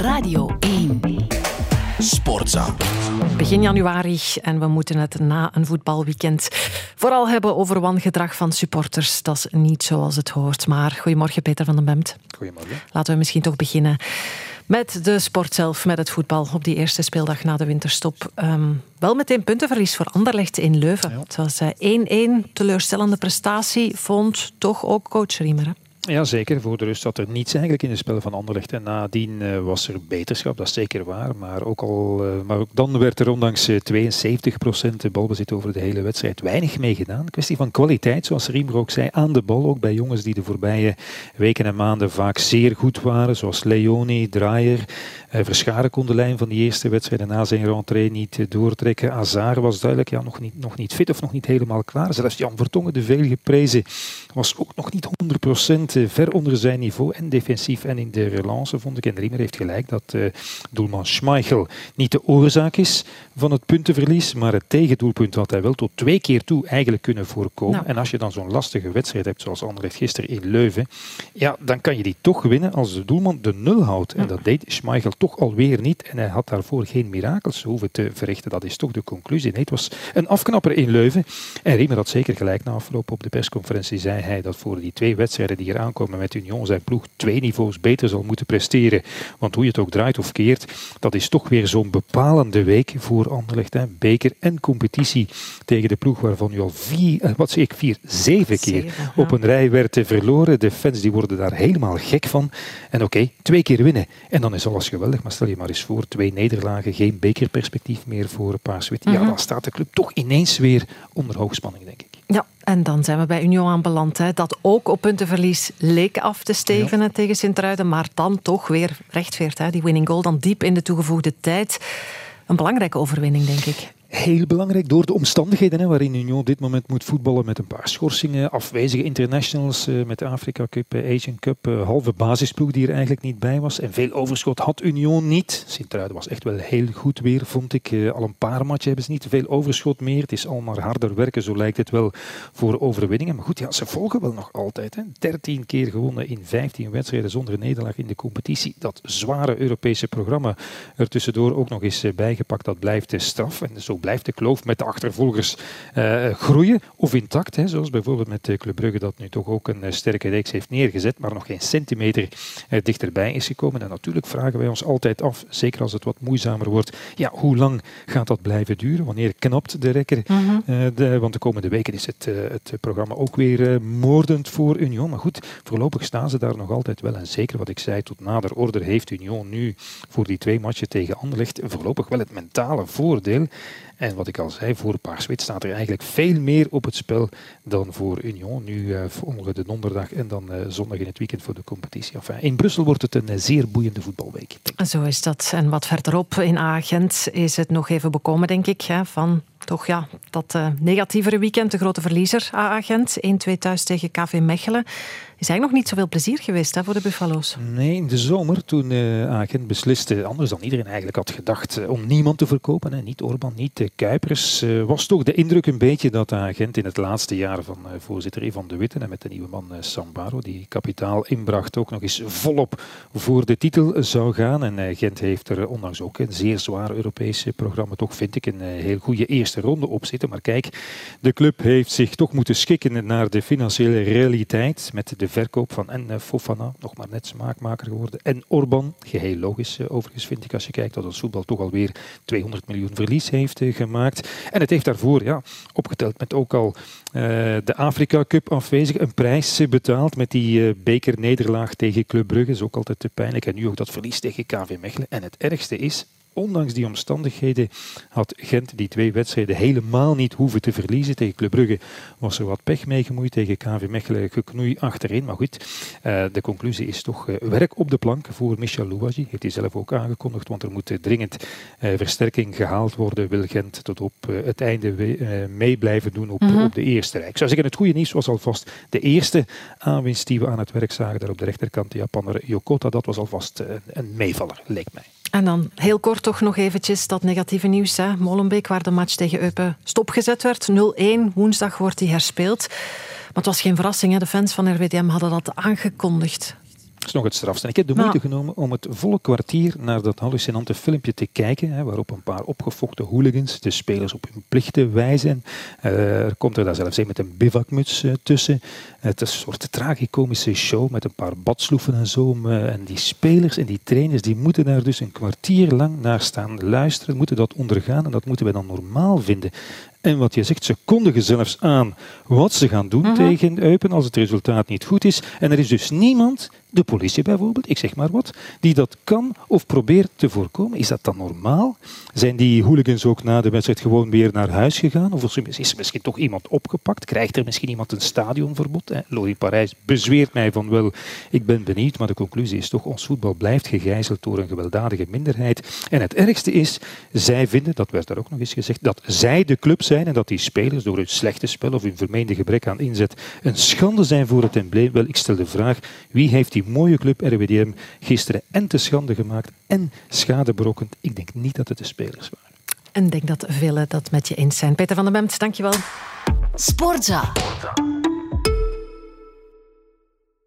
Radio 1. Sportza. Begin januari en we moeten het na een voetbalweekend vooral hebben over wangedrag van supporters. Dat is niet zoals het hoort. Maar goedemorgen Peter van den Bemt. Goedemorgen. Laten we misschien toch beginnen met de sport zelf, met het voetbal op die eerste speeldag na de winterstop. Ehm, wel meteen puntenverlies voor Anderlecht in Leuven. Het was 1-1, teleurstellende prestatie, vond toch ook coach Riemer. hè? Ja, zeker. Voor de rust zat er niets eigenlijk in de spel van Anderlecht. En nadien eh, was er beterschap, dat is zeker waar. Maar ook, al, eh, maar ook dan werd er ondanks eh, 72% balbezit over de hele wedstrijd weinig mee gedaan. Kwestie van kwaliteit, zoals Riemer ook zei, aan de bal. Ook bij jongens die de voorbije weken en maanden vaak zeer goed waren. Zoals Leoni, Draaier. Verscharen kon de lijn van die eerste wedstrijd na zijn rentree niet doortrekken. Azar was duidelijk ja, nog, niet, nog niet fit of nog niet helemaal klaar. Zelfs Jan Vertongen, de veel geprezen, was ook nog niet 100% eh, ver onder zijn niveau. En defensief en in de relance vond ik. En Riemer heeft gelijk dat eh, doelman Schmeichel niet de oorzaak is van het puntenverlies. Maar het tegendoelpunt had hij wel tot twee keer toe eigenlijk kunnen voorkomen. Nou. En als je dan zo'n lastige wedstrijd hebt zoals Anderlecht gisteren in Leuven. Ja, dan kan je die toch winnen als de doelman de nul houdt. En dat deed Schmeichel toch alweer niet. En hij had daarvoor geen mirakels hoeven te verrichten. Dat is toch de conclusie. Nee, het was een afknapper in Leuven. En Riemer had zeker gelijk na afloop op de persconferentie. Zei hij dat voor die twee wedstrijden die eraan komen met Union zijn ploeg twee niveaus beter zal moeten presteren. Want hoe je het ook draait of keert, dat is toch weer zo'n bepalende week voor Anderlecht. Hè. Beker en competitie tegen de ploeg waarvan u al vier, eh, wat zeg ik, vier, zeven keer Zeven, op een rij werd verloren. De fans die worden daar helemaal gek van. En oké, twee keer winnen. En dan is alles geweldig. Maar stel je maar eens voor, twee nederlagen, geen bekerperspectief meer voor Paaswit. Ja, Mhm. dan staat de club toch ineens weer onder hoogspanning, denk ik. Ja, en dan zijn we bij Union aanbeland. Hè, dat ook op puntenverlies leek af te stevenen tegen Sint-Truiden, maar dan toch weer rechtveert. Hè, die winning goal dan diep in de toegevoegde tijd. Een belangrijke overwinning, denk ik. Heel belangrijk door de omstandigheden hè, waarin Union dit moment moet voetballen met een paar schorsingen, afwezige internationals eh, met de Afrika Cup, eh, Asian Cup, eh, halve basisploeg die er eigenlijk niet bij was. En veel overschot had Union niet. Sint-Truiden was echt wel heel goed weer, vond ik. Al een paar matchen hebben ze niet veel overschot meer. Het is al maar harder werken, zo lijkt het wel, voor overwinningen. Maar goed, ja, ze volgen wel nog altijd. Hè. 13 keer gewonnen in 15 wedstrijden zonder nederlaag in de competitie. Dat zware Europese programma er tussendoor ook nog eens bijgepakt. Dat blijft straf. En zo blijft de kloof met de achtervolgers eh, groeien of intact. Hè, zoals bijvoorbeeld met eh, Club Brugge dat nu toch ook een eh, sterke reeks heeft neergezet, maar nog geen centimeter eh, dichterbij is gekomen. En natuurlijk vragen wij ons altijd af, zeker als het wat moeizamer wordt, ja, hoe lang gaat dat blijven duren? Wanneer knapt de rekker? Eh, de, want de komende weken is het, het programma ook weer moordend voor Union. Maar goed, voorlopig staan ze daar nog altijd wel. En zeker wat ik zei, tot nader order heeft Union nu voor die twee matchen tegen Anderlecht voorlopig wel het mentale voordeel. En wat ik al zei, voor Paarswit staat er eigenlijk veel meer op het spel dan voor Union. Nu eh volgen de donderdag en dan eh, zondag in het weekend voor de competitie. In Brussel wordt het een eh, zeer boeiende voetbalweek. Zo is dat. En wat verderop in Agent is het nog even bekomen, denk ik, hè, van toch ja, dat eh, negatievere weekend. De grote verliezer, Agent. 1-2 thuis tegen KV Mechelen. Is eigenlijk nog niet zoveel plezier geweest hè, voor de Buffalo's. Nee, in de zomer toen eh Agent besliste, anders dan iedereen eigenlijk had gedacht, eh, om niemand te verkopen, hè, niet Orban, niet de Kuipers, was toch de indruk een beetje dat Agent in het laatste jaar van voorzitter Ivan de Witte en met de nieuwe man Sambaro, die kapitaal inbracht, ook nog eens volop voor de titel zou gaan. En Gent heeft er ondanks ook een zeer zwaar Europese programma, toch vind ik een heel goede eerste ronde op zitten. Maar kijk, de club heeft zich toch moeten schikken naar de financiële realiteit met de verkoop van en eh, Fofana, nog maar net smaakmaker geworden, en Orban. Geheel logisch eh, overigens vind ik als je kijkt dat ons voetbal toch alweer 200 miljoen verlies heeft eh, gemaakt. En het heeft daarvoor, ja, opgeteld met ook al de Afrika Cup afwezig, een prijs betaald met die eh, bekernederlaag tegen Club Brugge. is ook altijd te pijnlijk. En nu ook dat verlies tegen KV Mechelen. En het ergste is, ondanks die omstandigheden had Gent die twee wedstrijden helemaal niet hoeven te verliezen. Tegen Club Brugge was er wat pech mee gemoeid. Tegen KV Mechelen geknoei achterin. Maar goed, eh, de conclusie is toch eh, werk op de plank voor Michel Louagie. Heeft hij zelf ook aangekondigd, want er moet eh, dringend versterking gehaald worden. Wil Gent tot op het einde mee blijven doen op, Mhm. op de eerste rij. Ik zou zeggen, het goede nieuws was alvast de eerste aanwinst die we aan het werk zagen. Daar op de rechterkant de Japanner Yokota. Dat was alvast een meevaller, leek mij. En dan heel kort toch nog eventjes dat negatieve nieuws. Hè. Molenbeek, waar de match tegen Eupen stopgezet werd. 0-1. Woensdag wordt die herspeeld. Maar het was geen verrassing. Hè. De fans van RWDM hadden dat aangekondigd. Dat is nog het strafste. ik heb de moeite genomen om het volle kwartier naar dat hallucinante filmpje te kijken, hè, waarop een paar opgefochte hooligans de spelers op hun plichten wijzen. Uh, er komt er daar zelfs een met een bivakmuts uh, tussen. het is een soort tragicomische show met een paar badsloeven en zo. Uh, en die spelers en die trainers die moeten daar dus een kwartier lang naar staan luisteren, moeten dat ondergaan en dat moeten wij dan normaal vinden. En wat je zegt, ze kondigen zelfs aan wat ze gaan doen mhm. tegen Eupen als het resultaat niet goed is. En er is dus niemand de politie bijvoorbeeld, ik zeg maar wat, die dat kan of probeert te voorkomen. Is dat dan normaal? Zijn die hooligans ook na de wedstrijd gewoon weer naar huis gegaan? Of is er misschien toch iemand opgepakt? Krijgt er misschien iemand een stadionverbod? Louis Parijs bezweert mij van wel, ik ben benieuwd, maar de conclusie is toch, ons voetbal blijft gegijzeld door een gewelddadige minderheid. En het ergste is, zij vinden, dat werd daar ook nog eens gezegd, dat zij de club zijn en dat die spelers door hun slechte spel of hun vermeende gebrek aan inzet een schande zijn voor het embleem. Wel, ik stel de vraag, wie heeft die mooie club RWDM gisteren en te schande gemaakt en schade berokkend. Ik denk niet dat het de spelers waren. En ik denk dat velen dat met je eens zijn. Peter van der Bemt, dankjewel. Sportza. Sportza.